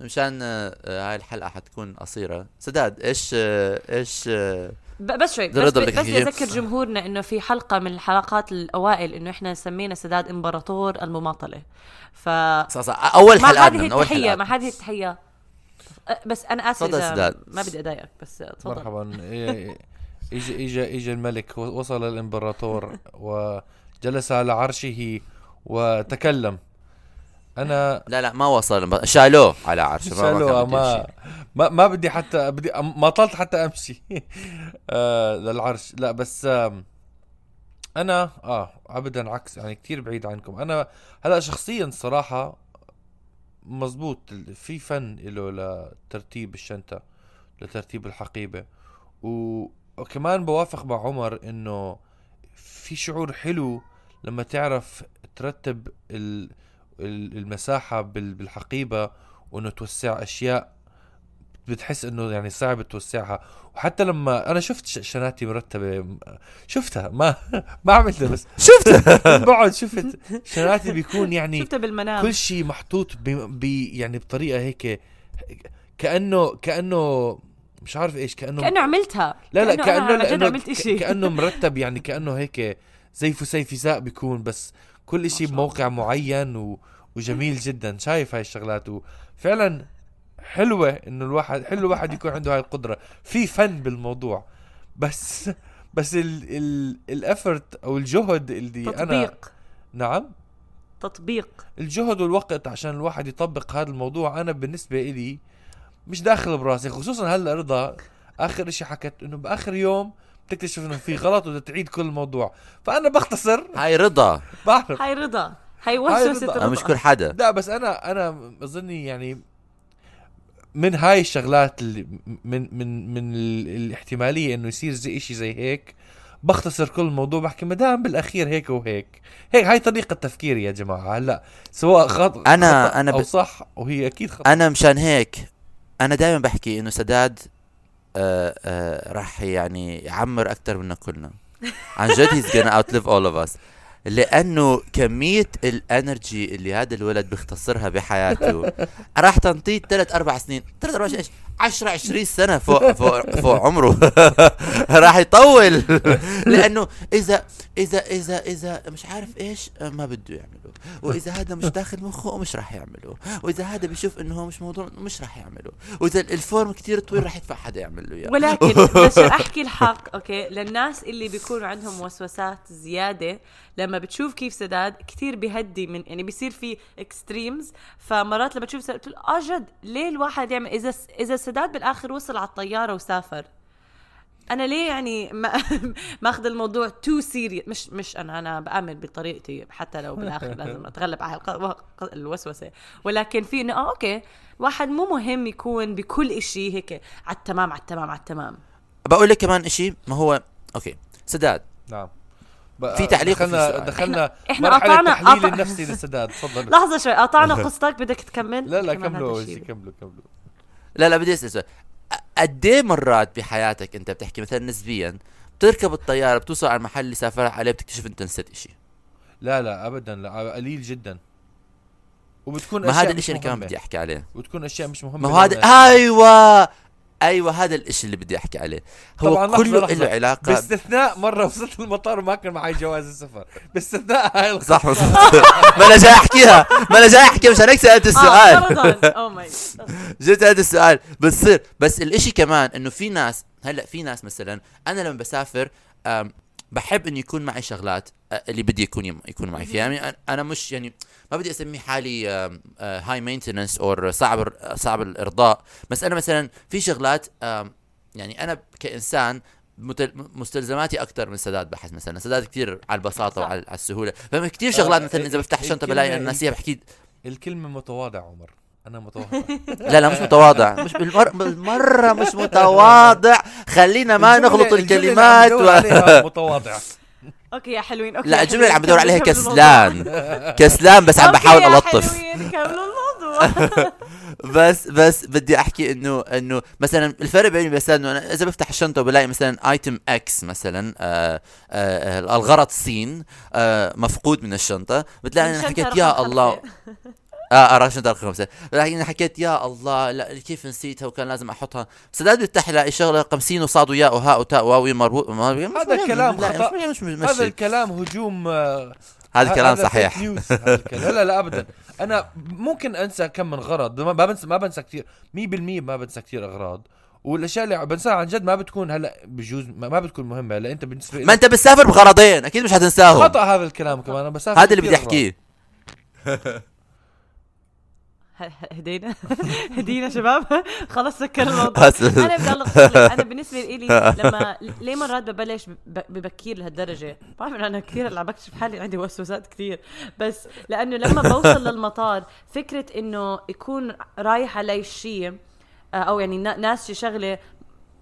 مشان آه، هاي الحلقة حتكون قصيرة. سداد إيش آه، إيش آه، بس شوي بس, بس تحكي؟ أذكر جمهورنا إنه في حلقة من الحلقات الأوائل إنه إحنا سمينا سداد إمبراطور المماطلة. ف صح صح. أول مع حلقة هذه من أول التحية مع هذه التحية. بس أنا آسف إذا سداد. ما بدي أضايقك بس تفضل. مرحبا. اجى اجى اجى الملك. وصل الإمبراطور وجلس على عرشه وتكلم. أنا لا لا ما وصل شالوه. على عرشه ما- ما شالوه ما. ما ما بدي حتى بدي ما طلت حتى أمشي. [LAUGHS] آه للعرش. لا بس أنا آه ابدا عكس. يعني كتير بعيد عنكم. أنا هلأ شخصيا صراحة مزبوط. في فن له لترتيب الشنطة لترتيب الحقيبة. و- وكمان بوافق مع عمر إنه في شعور حلو لما تعرف ترتب ال- ال- المساحة بال- بالحقيبة وإنه توسع أشياء بتحس إنه يعني صعب توسعها. وحتى لما أنا شفت شناتي مرتبة شفتها ما [LAUGHS] ما عملتها بس [LAUGHS] شفتها؟ [LAUGHS] بعد شفت شناتي بيكون يعني شفتها بالمنام. كل شيء محطوط ب... ب... يعني بطريقة هيك كانه كأنه مش عارف إيش كأنه كأنه عملتها. لا لا كأنه كأنه جد لأنه عملت. كأنه مرتب يعني كأنه هيك زي فسيفساء بيكون بس كل شيء. بموقع معين و... وجميل جدا. شايف هاي الشغلات. وفعلا حلوة إنه الواحد حلو الواحد يكون عنده هاي القدرة. في فن بالموضوع. بس بس ال ال الافورت أو الجهد اللي أنا تطبيق. نعم؟ تطبيق. الجهد والوقت عشان الواحد يطبق هذا الموضوع أنا بالنسبة إلي مش داخل براسي. خصوصا هلأ رضا آخر إشي حكت إنه بآخر يوم بتكتشف إنه في غلط وبدها تعيد كل الموضوع. فأنا بختصر. هاي رضا. بعرف. هاي رضا. هاي وسوسة رضا. مش كل حدا. لا بس أنا أنا أظني يعني من هاي الشغلات اللي من من من ال- الاحتمالية إنه يصير زي إشي زي هيك بختصر كل الموضوع بحكي ما دام بالأخير هيك وهيك هيك. هاي طريقة تفكيري يا جماعة. هلأ سواء خط أنا- خطأ أنا أو ب- صح وهي أكيد خطأ. أنا مشان هيك أنا دائما بحكي إنه سداد راح يعني يعمر أكثر منا كلنا. عن جد he's gonna outlive all of us. لأنه كمية الانرجي اللي هذا الولد بيختصرها بحياته راح تنطيه ثلاث أربع سنين. ثلاث أربع إيش 10 20 سنة فوق فوق فوق عمره. [LAUGHS] راح يطول. [LAUGHS] لأنه إذا إذا إذا إذا مش عارف إيش ما بده يعمله وإذا هذا مش داخل مخه مش راح يعمله. وإذا هذا بيشوف إنه هو مش موضوع مش راح يعمله. وإذا ال form كتير طويل راح يدفع حدا يعمل له إياه. ولكن [LAUGHS] بس أحكي الحق okay؟ للناس اللي بيكونوا عندهم وسوسات زيادة لما بتشوف كيف سداد كثير بيهدي من يعني بيصير في extremes فمرات لما تشوف سداد بتقول آه جد ليه الواحد يعمل؟ إذا إذا سداد بالآخر وصل على الطيارة وسافر. أنا ليه يعني ما [LAUGHS] ماخذ الموضوع too serious مش مش أنا أنا بآمن بطريقتي حتى لو بالآخر [LAUGHS] لازم أتغلب على الوسوسة. ولكن في إنه آه okay واحد مو مهم يكون بكل إشي هيك على التمام على التمام على التمام بقول لك كمان إشي ما هو okay. سداد. نعم. في تعليق دخلنا سؤال. دخلنا مرحلة قطعنا- التحليل قطع- النفسي للسداد [LAUGHS] تفضل. لحظة شوي قطعنا قصتك بدك تكمل؟ لا لا كملوا شيء. كملوا كملوا. لا لا بدي أسأل سؤال. قد إيه مرات بحياتك انت بتحكي مثلا نسبيا؟ بتركب الطيارة بتوصل على المحل اللي سافر عليه بتكتشف انت نسيت إشي. لا لا ابدا لا قليل جدا. وبتكون ما هذا الإشي اللي كمان. بدي أحكي عليه. وتكون أشياء مش مهمة ما هذا. أيوه! أيوه هذا الإشي اللي بدي أحكي عليه. هو طبعاً كله لحظة. له علاقة. باستثناء مرة وصلت المطار وما كان معي جواز السفر. باستثناء هاي القصة. صح [LAUGHS] ما أنا جاي أحكيها. ما أنا جاي أحكي مشان هيك سالت آه السؤال أو ماي جبت هذا السؤال. بتصير. بس الإشي كمان إنه في ناس هلأ في ناس مثلا أنا لما بسافر بحب إنه يكون معي شغلات أه، اللي بدي يكون يكون معي فيها. يعني أنا مش يعني ما بدي اسمي حالي هاي مينتننس أو صعب صعب الإرضاء. بس أنا مثلا في شغلات يعني أنا كإنسان مستلزماتي أكثر من سداد بحث مثلا. سداد كثير على البساطة. وعلى على السهولة. فما كثير شغلات آه، مثلا إذا بفتح شنطة بلاقي ناسيها بحكي الكلمة متواضع عمر. أنا متواضع. [LAUGHS] لا لا مش متواضع. مش بالمر... بالمرة مش [LAUGHS] متواضع. خلينا ما نخلط الكلمات عم و... بدور عليها [LAUGHS] متواضع. okay يا حلوين. okay لا الجملة اللي عم بدور عليها. كسلان. كسلان بس عم بحاول ألطف. حلوين. كملوا الموضوع. بس بس بدي أحكي إنه إنه مثلا الفرق بيني وبين إنه أنا إذا بفتح الشنطة وبلاقي مثلا item X مثلا آه آه الغرض سين آه مفقود من الشنطة بتلاقي أنا حكيت يا الله. آه آه شنطه رقم خمسه لكن حكيت يا الله لا كيف نسيتها وكان لازم أحطها؟ سداد بيفتح يلاقي شغلة رقم سين وصاد وياء وهاء وتاء واو مربوط هذا الكلام خطأ. مش مش هذا الكلام هجوم آه، هذا الكلام صحيح. news. هذا الكلام. لا لا لا ابدا. أنا ممكن أنسى كم من غرض ما بنسى ما بنسى كثير. 100% ما بنسى كثير أغراض. والأشياء اللي بنساها عن جد ما بتكون هلأ بجوز ما, بتكون مهمة. هلأ أنت بالنسبة ما أنت بتسافر بغرضين أكيد مش حتنساهم. خطأ هذا الكلام كمان. أنا بسافر هذا اللي بدي. أحكيه. [LAUGHS] هدينا. هدينا شباب. خلص سكر الموضوع. أنا بدي أنا بالنسبة لي [LAUGHS] لما ليه مرات ببلش ببكير لهالدرجة؟ بعرف إنه أنا كثير اللي عم بكتشف حالي عندي وسوسات كثير. بس لأنه لما بوصل [LAUGHS] للمطار فكرة إنه يكون رايح علي شيء آه، أو يعني نا- ناس شي شغلة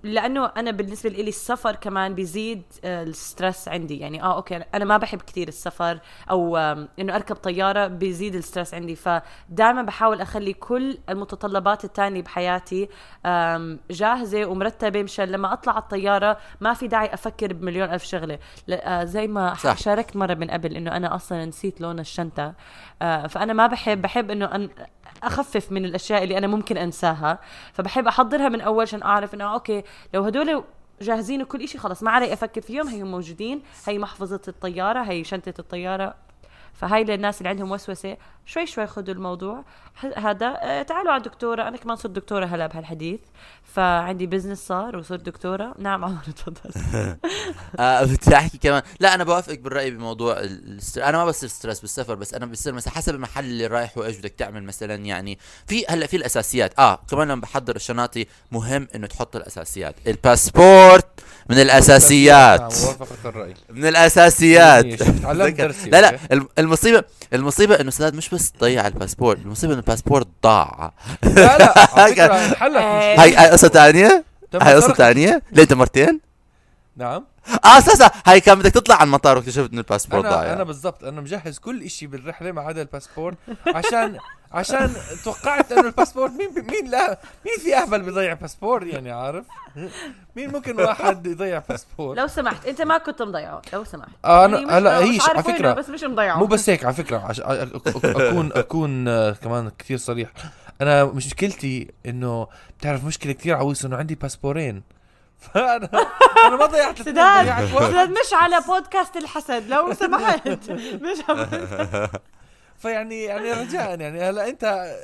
لأنه أنا بالنسبة لي السفر كمان بيزيد آه، ال stress عندي. يعني آه okay أنا ما بحب كثير السفر أو إنه أركب طيارة بيزيد ال stress عندي. فدائما بحاول أخلي كل المتطلبات التانية بحياتي جاهزة ومرتبة مشان لما أطلع على الطيارة ما في داعي أفكر بمليون ألف شغلة. آه، زي ما صح. شاركت مرة من قبل إنه أنا أصلا نسيت لون الشنطة آه، فأنا ما بحب بحب إنه أن أخفف من الأشياء اللي أنا ممكن أنساها. فبحب أحضرها من أول عشان أعرف إنه okay لو هدول جاهزين وكل إشي خلص ما علي أفكر فيهم هي موجودين هي محفظة الطيارة هي شنطة الطيارة. فهاي للناس اللي عندهم وسوسة. شوي شوي خذوا الموضوع. هذا آه تعالوا على الدكتورة. أنا كمان صرت دكتورة هلا بهالحديث. فعندي business صار وصرت دكتورة. نعم عمر [LAUGHS] تفضل. [LAUGHS] آه بدي أحكي كمان. لا أنا بوافقك بالرأي بموضوع الست... أنا ما بصير stress بالسفر بس أنا بصير مثلا حسب المحل اللي رايح وإيش بدك تعمل مثلا يعني. في هلأ في الأساسيات. آه كمان لما بحضر الشناطي مهم إنه تحط الأساسيات. الباسبورت من الأساسيات. نعم، وافقك الرأي. من الأساسيات. [LAUGHS] لا لا المصيبة المصيبة إنه سداد مش بس ضيع الباسبورت المصيبة إنه الباسبورت ضاع. لا لا على [LAUGHS] فكرة انحلت إيه. هاي هاي قصة ثانية؟ هاي قصة. ثانية؟ ليه أنت مرتين؟ نعم. آه أساسا هاي كان بدك تطلع على المطار واكتشفت إنه الباسبورت ضايع. أنا أنا بالضبط أنا مجهز كل إشي بالرحلة ما عدا الباسبورت عشان عشان توقعت إنه الباسبورت مين مين لا مين في أهبل بيضيع باسبور؟ يعني عارف؟ مين ممكن واحد يضيع باسبور؟ لو سمحت أنت ما كنت مضيعه لو سمحت. آه، أنا- يعني مش- هلا مش هي على فكرة بس مش مضيعه. مو بس هيك على فكرة عش... اكون [LAUGHS] أكون آه، كمان كثير صريح. أنا مشكلتي إنه بتعرف مشكلة كثير عويصة إنه عندي باسبورين. [LAUGHS] فانا أنا ما ضيعت [LAUGHS] سداد سداد مش على بودكاست الحسد لو سمحت. مش فيعني يعني رجاء يعني. هلا أنت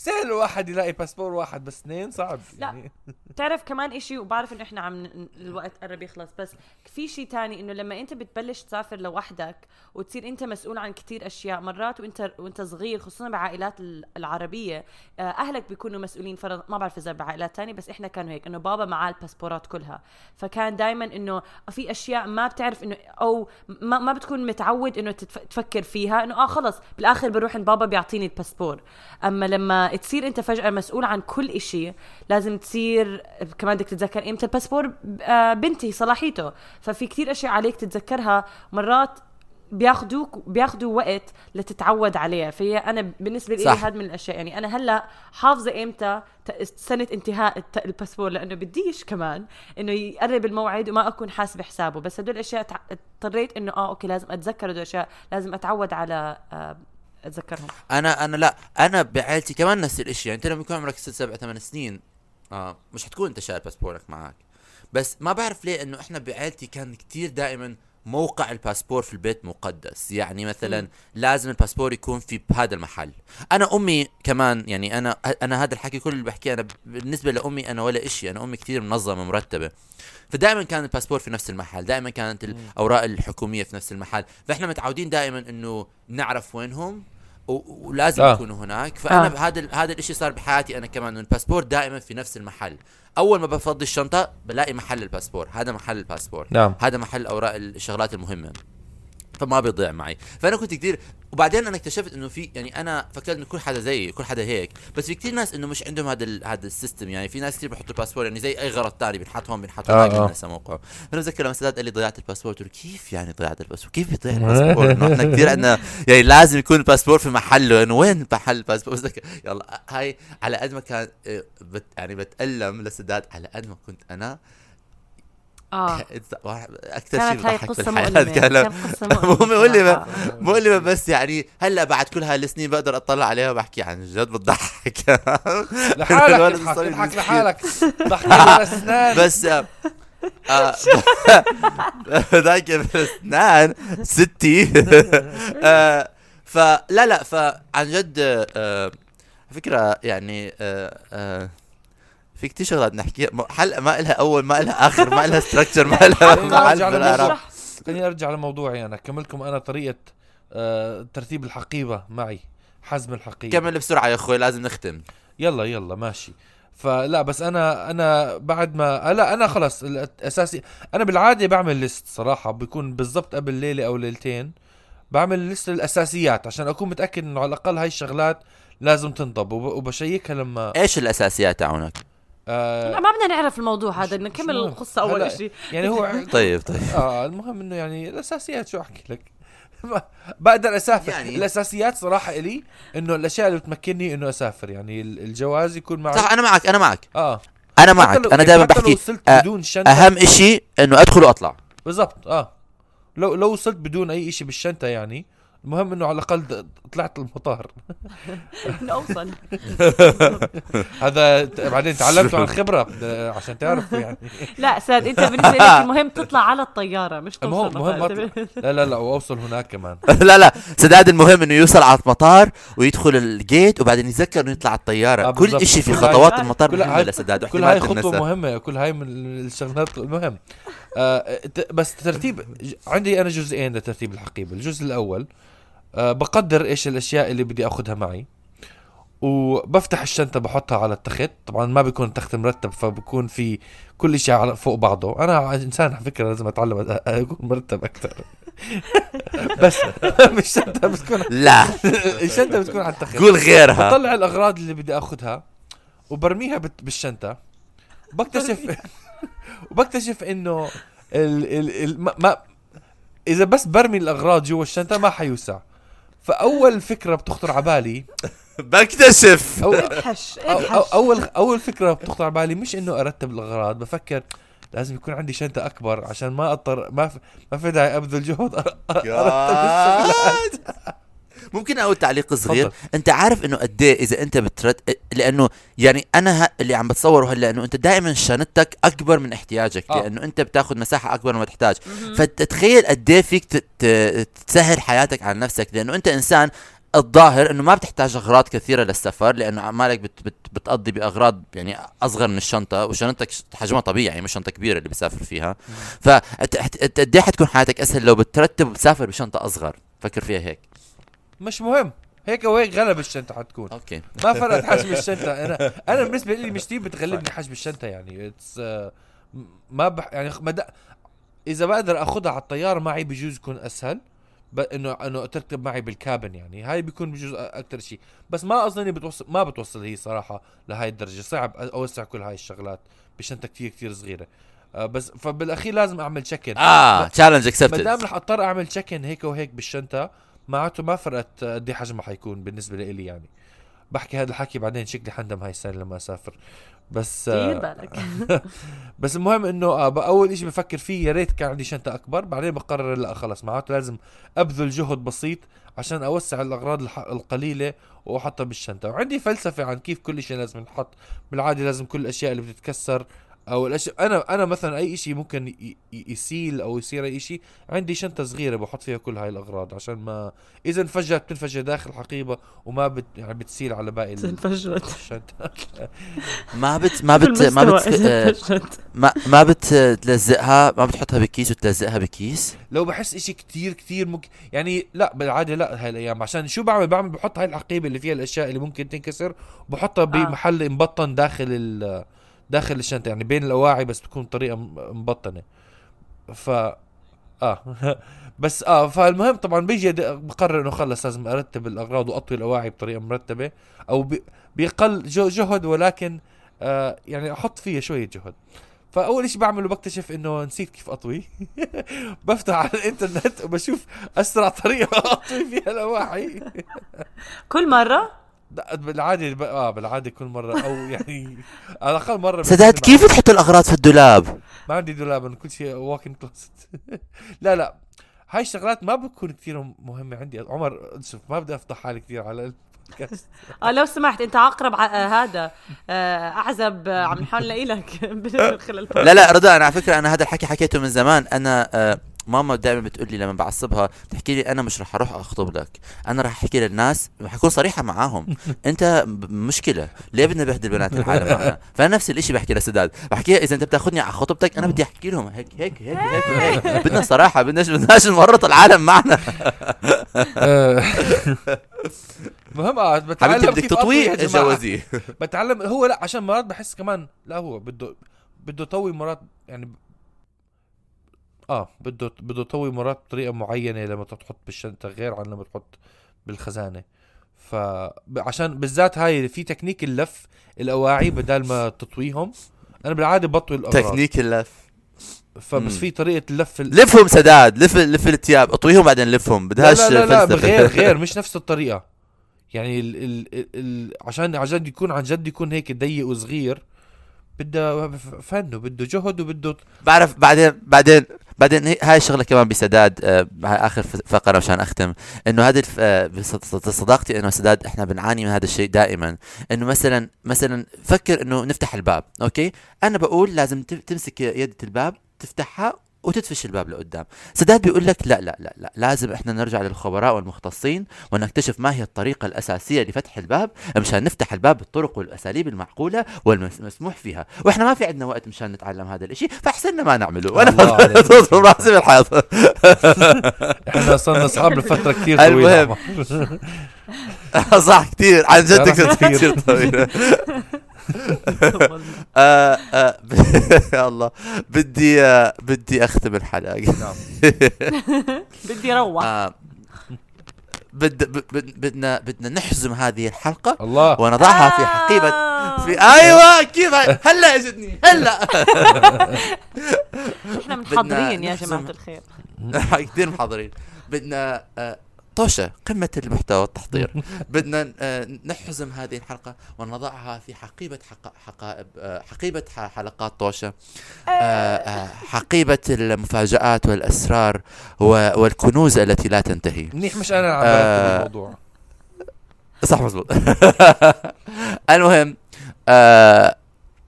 سهل الواحد يلاقي باسبور واحد بس اثنين صعب لا. يعني. [LAUGHS] بتعرف كمان إشي وبعرف إنه إحنا عم الوقت قرب يخلص بس في شيء تاني إنه لما أنت بتبلش تسافر لوحدك وتصير أنت مسؤول عن كتير أشياء مرات وأنت وأنت صغير خصوصا بعائلات ال- العربية آه، أهلك بيكونوا مسؤولين فرض ما بعرف إذا بعائلات تانية بس إحنا كانوا هيك إنه بابا معاه الباسبورات كلها. فكان دائما إنه في أشياء ما بتعرف إنه أو ما, ما بتكون متعود إنه تفكر فيها إنه آه خلص بالآخر بروح عند بابا بيعطيني الباسبور. أما لما تصير انت فجأة مسؤول عن كل إشي. لازم تصير كمان بدك تتذكر إمتى الباسبور آه، بنتهي صلاحيته. ففي كتير أشياء عليك تتذكرها. مرات بياخدوك بياخدوا وقت لتتعود عليها. فهي أنا بالنسبة لي. هذا من الأشياء. يعني أنا هلأ حافظة إمتى سنة انتهاء الباسبور. لأنه بديش كمان إنه يقرب الموعد وما أكون حاسبه حسابه. بس هدول الأشياء اضطريت إنه آه okay لازم أتذكر هدول الأشياء. لازم أتعود على آه أتذكرهم. أنا أنا لا أنا بعائلتي كمان نفس الشيء يعني أنت لما يكون عمرك ست سبع ثمان سنين آه مش حتكون أنت شايل باسبورك معك بس ما بعرف ليه إنه إحنا بعائلتي كان كتير دائما موقع الباسبور في البيت مقدس. يعني مثلا مم. لازم الباسبور يكون في بهذا المحل. أنا أمي كمان يعني أنا أنا هذا الحكي كل اللي بحكيه أنا بالنسبة لأمي أنا ولا إشي. أنا أمي كتير منظمة مرتبة. فدائما كان الباسبور في نفس المحل. دائما كانت الأوراق الحكومية في نفس المحل. فإحنا متعودين دائما إنه نعرف وينهم ولازم آه. يكونوا هناك. فأنا آه. هذا هذا الشيء صار بحياتي أنا كمان إنه الباسبور دائما في نفس المحل. أول ما بفضي الشنطة بلاقي محل الباسبور. هذا محل الباسبور. نعم. هذا محل أوراق الشغلات المهمة. فما بيضيع معي. فأنا كنت كثير وبعدين أنا اكتشفت إنه في يعني أنا فكرت إنه كل حدا زيي كل حدا هيك بس في كثير ناس إنه مش عندهم هذا ال- هذا ال system. يعني في ناس كثير بحطوا الباسبور يعني زي أي غرض ثاني بنحط هون بنحط آه، هون آه. هناك موقعه. أنا بتذكر لما سداد قال لي ضيعت الباسبور قلت له كيف يعني ضيعت الباسبور كيف بيضيع [LAUGHS] الباسبور إنه إحنا كثير عندنا يعني لازم يكون الباسبور في محله. إنه وين محل الباسبور بس ذكر- يلا هاي على قد ما كان آه، بت يعني بتألم لسداد على قد ما كنت أنا آه. أكثر شيء بضحك في الحياة كانت مؤلمة. مؤلمة. صراحة. مؤلمة بس يعني هلا بعد كل هاي السنين بقدر أطلع عليها وبحكي عن جد بتضحك [LAUGHS] لحالك اضحك مسكين. لحالك. ضحك [LAUGHS] بس آه، آه، [LAUGHS] ذاك بالاسنان ستي. آه، فلا لا فعن جد آه، فكرة يعني آه، آه، في كتير شغلات نحكيها. م- حلقة ما إلها أول ما إلها آخر ما إلها ستراكشر ما. [LAUGHS] للموضوع. خليني أرجع لموضوعي أنا. اكملكم أنا طريقة آه ترتيب الحقيبة معي حزم الحقيبة. كمل بسرعة يا أخوي لازم نختم. يلا يلا ماشي. فلا بس أنا أنا بعد ما لا أنا خلص. الأساسي أنا بالعادة بعمل ليست صراحة. بيكون بالضبط قبل ليله أو ليلتين. بعمل ليست الاساسيات عشان أكون متأكد إنه على الأقل هاي الشغلات لازم تنضب. وب- وبشيكها لما إيش الأساسيات تاعونك؟ آه لا ما بدنا نعرف الموضوع هذا نكمل أول هلا- شيء يعني هو [LAUGHS] طيب طيب. آه المهم إنه يعني الأساسيات شو أحكي لك؟ [LAUGHS] بقدر أسافر. يعني- الأساسيات صراحة إلي إنه الأشياء اللي بتمكنني إنه أسافر. يعني ال- الجواز يكون معي. صح أنا معك أنا معك. آه. أنا حتى معك يعني دائما بحكي وصلت آه، بدون شنطة. أهم إشي إنه أدخل وأطلع. بالضبط آه. لو لو وصلت بدون أي شيء بالشنطة يعني المهم إنه على الأقل طلعت المطار [LAUGHS] نوصل [LAUGHS] هذا بعدين تعلمته عن خبرة عشان تعرفوا يعني [LAUGHS] لا ساد أنت بالنسبة لك المهم تطلع على الطيارة مش توصل المهم. أطلع. لا لا لا وأوصل هناك كمان لا لا سداد المهم إنه يوصل على المطار ويدخل الجيت وبعدين يتذكر إنه يطلع على الطيارة آه، كل. شيء في خطوات المطار كل مهمة هاي- لسداد كل هاي خطوة مهمة كل هاي من الشغلات المهم آه ت- بس ترتيب عندي أنا جزئين لترتيب الحقيبة الجزء الأول بقدر إيش الأشياء اللي بدي أخذها معي. وبفتح الشنطة بحطها على التخت. طبعا ما بيكون التخت مرتب فبكون في كل شيء على فوق بعضه. أنا إنسان على فكرة لازم أتعلم أ- أكون مرتب أكثر. [LAUGHS] بس [LAUGHS] مش الشنطه بتكون لا. [LAUGHS] الشنطة بتكون على التخت. قول غيرها. بطلع الأغراض اللي بدي أخذها وبرميها بت- بالشنطة. بكتشف وبكتشف إنه ال ال ال ما, ما إذا بس برمي الأغراض جوا الشنطة ما حيوسع. فأول فكرة بتخطر على بالي [LAUGHS] بكتشف أو ادحش أو أول أول فكرة بتخطر على بالي مش إنه أرتب الأغراض بفكر لازم يكون عندي شنطة أكبر عشان ما اضطر ما في ما في داعي أبذل جهد. [LAUGHS] أرتب الشغلات [LAUGHS] ممكن أقول تعليق صغير. تفضل. أنت عارف إنه قد إيه إذا أنت بترت لأنه يعني أنا ه... اللي عم بتصوره هلأ إنه أنت دائما شنطتك أكبر من احتياجك آه. لأنه أنت بتاخذ مساحة أكبر ما تحتاج. فتتخيل قد إيه فيك ت... ت... تسهل حياتك على نفسك لأنه أنت إنسان الظاهر إنه ما بتحتاج أغراض كثيرة للسفر لأنه عمالك بت بت بتقضي بأغراض يعني أصغر من الشنطة وشنطتك حجمها طبيعي يعني مش شنطة كبيرة اللي بسافر فيها. فقد إيه حتكون حياتك أسهل لو بترتب وبتسافر بشنطة أصغر؟ فكر فيها هيك. مش مهم. هيك وهيك غلب الشنطة حتكون. Okay. ما فرقت حجم الشنطة. أنا أنا بالنسبة لي مش كثير بتغلبني حجم الشنطة يعني. It's ما بح يعني مد... إذا بقدر أخذها على الطيارة معي بجوز يكون أسهل. ب... انه إنه تركب معي بال cabin يعني. هاي بيكون بجوز أكثر شيء بس ما اظني بتوصل ما بتوصل هي صراحة لهاي الدرجة. صعب أوسع كل هاي الشغلات بشنطة كثير كثير صغيرة. آه بس فبالأخير لازم أعمل check-in آه challenge ما دام accepted رح أضطر أعمل check-in هيك وهيك بالشنطة معناته ما فرقت قد إيه حجمها حيكون بالنسبة لي يعني. بحكي هذا الحكي بعدين شكلي حندم هاي السنة لما أسافر. بس دير آه بالك. [LAUGHS] بس المهم إنه آه أول شيء بفكر فيه يا ريت كان عندي شنطة أكبر بعدين بقرر لا خلص معناته لازم أبذل جهد بسيط عشان أوسع الأغراض القليلة وأحطها بالشنطة. وعندي فلسفة عن كيف كل شيء لازم ينحط. بالعادة لازم كل الأشياء اللي بتتكسر أو الاشياء أنا أنا مثلا أي شيء ممكن ي- ي- يسيل أو يصير أي شيء عندي شنطة صغيرة بحط فيها كل هاي الأغراض عشان ما إذا انفجرت بتنفجر داخل الحقيبه وما بت يعني بتسيل على باقي ال- انفجرت. الشنطة. [LAUGHS] ما بت ما بت ما بت آه، ما ما بتلزقها ما بتحطها بكيس وتلزقها بكيس؟ لو بحس إشي كتير كتير ممكن يعني لا بالعادة لا هاي الأيام. عشان شو بعمل؟ بعمل بحط هاي العقيبه اللي فيها الأشياء اللي ممكن تنكسر وبحطها بمحل مبطن داخل ال داخل الشنطة يعني بين الأواعي بس بتكون بطريقه مبطنة. ف آه. [LAUGHS] بس آه فالمهم طبعا بيجي بقرر إنه خلص لازم أرتب الأغراض وأطوي الأواعي بطريقة مرتبة أو بيقل جهد ولكن آه يعني أحط فيها شوية جهد. فأول شيء بعمله بكتشف إنه نسيت كيف أطوي. [LAUGHS] بفتح على الإنترنت وبشوف أسرع طريقة [LAUGHS] أطوي فيها الأواعي. كل مرة؟ بالعادة ب- آه بالعادة كل مرة أو يعني [LAUGHS] على الأقل مرة سداد كيف تحط الأغراض في الدولاب؟ ما عندي دولاب أنا كل شيء واكن كلوست [LAUGHS] لا لا هاي الشغلات ما بتكون كثير مهمة عندي. عمر شوف ما بدي أفضح حالي كثير على البودكاست. [LAUGHS] آه لو سمحت أنت عقرب ع... آه هذا آه أعزب آه عم نحاول نلاقي لك. لا لا رضا أنا على فكرة أنا هذا الحكي حكيته من زمان. أنا آه ماما دائما بتقول لي لما بعصبها بتحكي لي أنا مش رح أروح أخطب لك. أنا رح أحكي للناس رح أكون صريحة معاهم. [LAUGHS] أنت مشكلة. ليه بدنا نبهدل بنات العالم معنا؟ فأنا نفس الشيء بحكي لسداد. بحكي إذا أنت بتاخذني على خطبتك أنا بدي أحكي لهم هيك هيك هيك هيك, هيك. [LAUGHS] بدنا صراحة بدناش بدناش نورط العالم معنا. [LAUGHS] المهم آه بتعلم بدك كيف أطوي يا تطوي جماعة. جوازيه بتعلم هو لا عشان مرات بحس كمان لا هو بده بده يطوي مرات يعني آه بده بده يطوي مرات بطريقة معينة لما تحط بالشنطة غير عن لما تحط بالخزانة. فعشان بالذات هاي في تكنيك اللف الأواعي بدال ما تطويهم. أنا بالعادة بطوي الأغراض. تكنيك اللف. فبس. في طريقة اللف ال... لفهم سداد لف لف الثياب اطويهم بعدين لفهم لا بدهاش لا لا, لا فلسفة. غير [LAUGHS] غير مش نفس الطريقة. يعني ال ال ال ال عشان عن جد يكون عن جد يكون هيك ضيق وصغير بده فن وبده جهد وبده بعرف بعدين بعدين بعدين هاي الشغله كمان بسداد آه، آخر فقرة مشان أختم إنه هذه الف- آه، صداقتي إنه سداد إحنا بنعاني من هذا الشيء دائما إنه مثلا مثلا فكر إنه نفتح الباب أوكي؟ أنا بقول لازم تمسك يد الباب تفتحها وتدفش الباب لقدام. سداد بيقول لك لا لا لا لا لازم إحنا نرجع للخبراء والمختصين ونكتشف ما هي الطريقة الأساسية لفتح الباب مشان نفتح الباب بالطرق والأساليب المعقولة والمسموح فيها. وإحنا ما في عندنا وقت مشان نتعلم هذا الإشي فأحسننا ما نعمله. وأنا [LAUGHS] راسي بالحيط. [LAUGHS] إحنا صرنا أصحاب لفترة كثير [LAUGHS] طويلة. المهم. صح كثير عن جد كثير طويله [LAUGHS] يا الله بدي آه، بدي أختم الحلقة. نعم. [LAUGHS] بدي روح. آه، بد بد- بد- بدنا بدنا نحزم هذه الحلقة. الله. ونضعها في حقيبه آه. في أيوه كيف؟ هلا اجتني هلا. [LAUGHS] إحنا محضرين يا جماعة الخير. كثير محاضرين بدنا طوشة قمة المحتوى والتحضير [LAUGHS] بدنا آه، نحزم هذه الحلقة ونضعها في حقيبة حق... حقائب آه، حقيبة ح- حلقات طوشة. آه، آه، حقيبة المفاجآت والأسرار و... والكنوز التي لا تنتهي. منيح مش أنا. برتب الموضوع. صح مزبوط [LAUGHS] المهم آه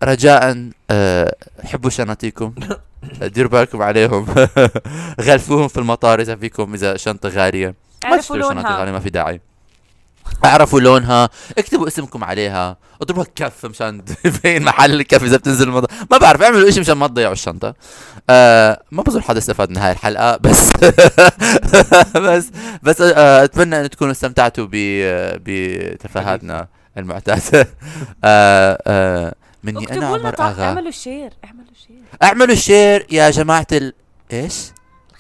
رجاء آه حبوا شنطيكم. [LAUGHS] ديروا بالكم عليهم. غلفوهم في المطار إذا فيكم إذا شنطة غالية. ما تشتروا شنطه لونها. غاليه ما في داعي. اعرفوا لونها. اكتبوا اسمكم عليها. اضربوها كف مشان [LAUGHS] يبين محل الكف إذا بتنزل المطار ما بعرف اعملوا شيء مشان ما تضيعوا الشنطة. آه ما بظن حدا استفاد من هاي الحلقة بس [LAUGHS] بس بس آه أتمنى ان تكونوا استمتعتوا ب بتفاهاتنا المعتادة. [LAUGHS] آه آه مني أنا عمر آغا. اعملوا شير اعملوا شير. اعملوا الشير يا جماعة ال إيش؟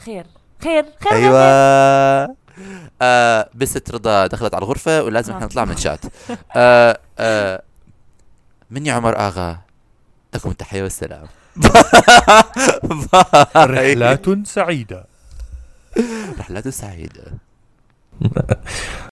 خير. خير خير أيوه خير. آه بست رضا دخلت على الغرفة ولازم إحنا آه. نطلع من شات آه آه مني عمر آغا لكم التحيه والسلام. [LAUGHS] رحلات سعيدة رحلات سعيدة [LAUGHS]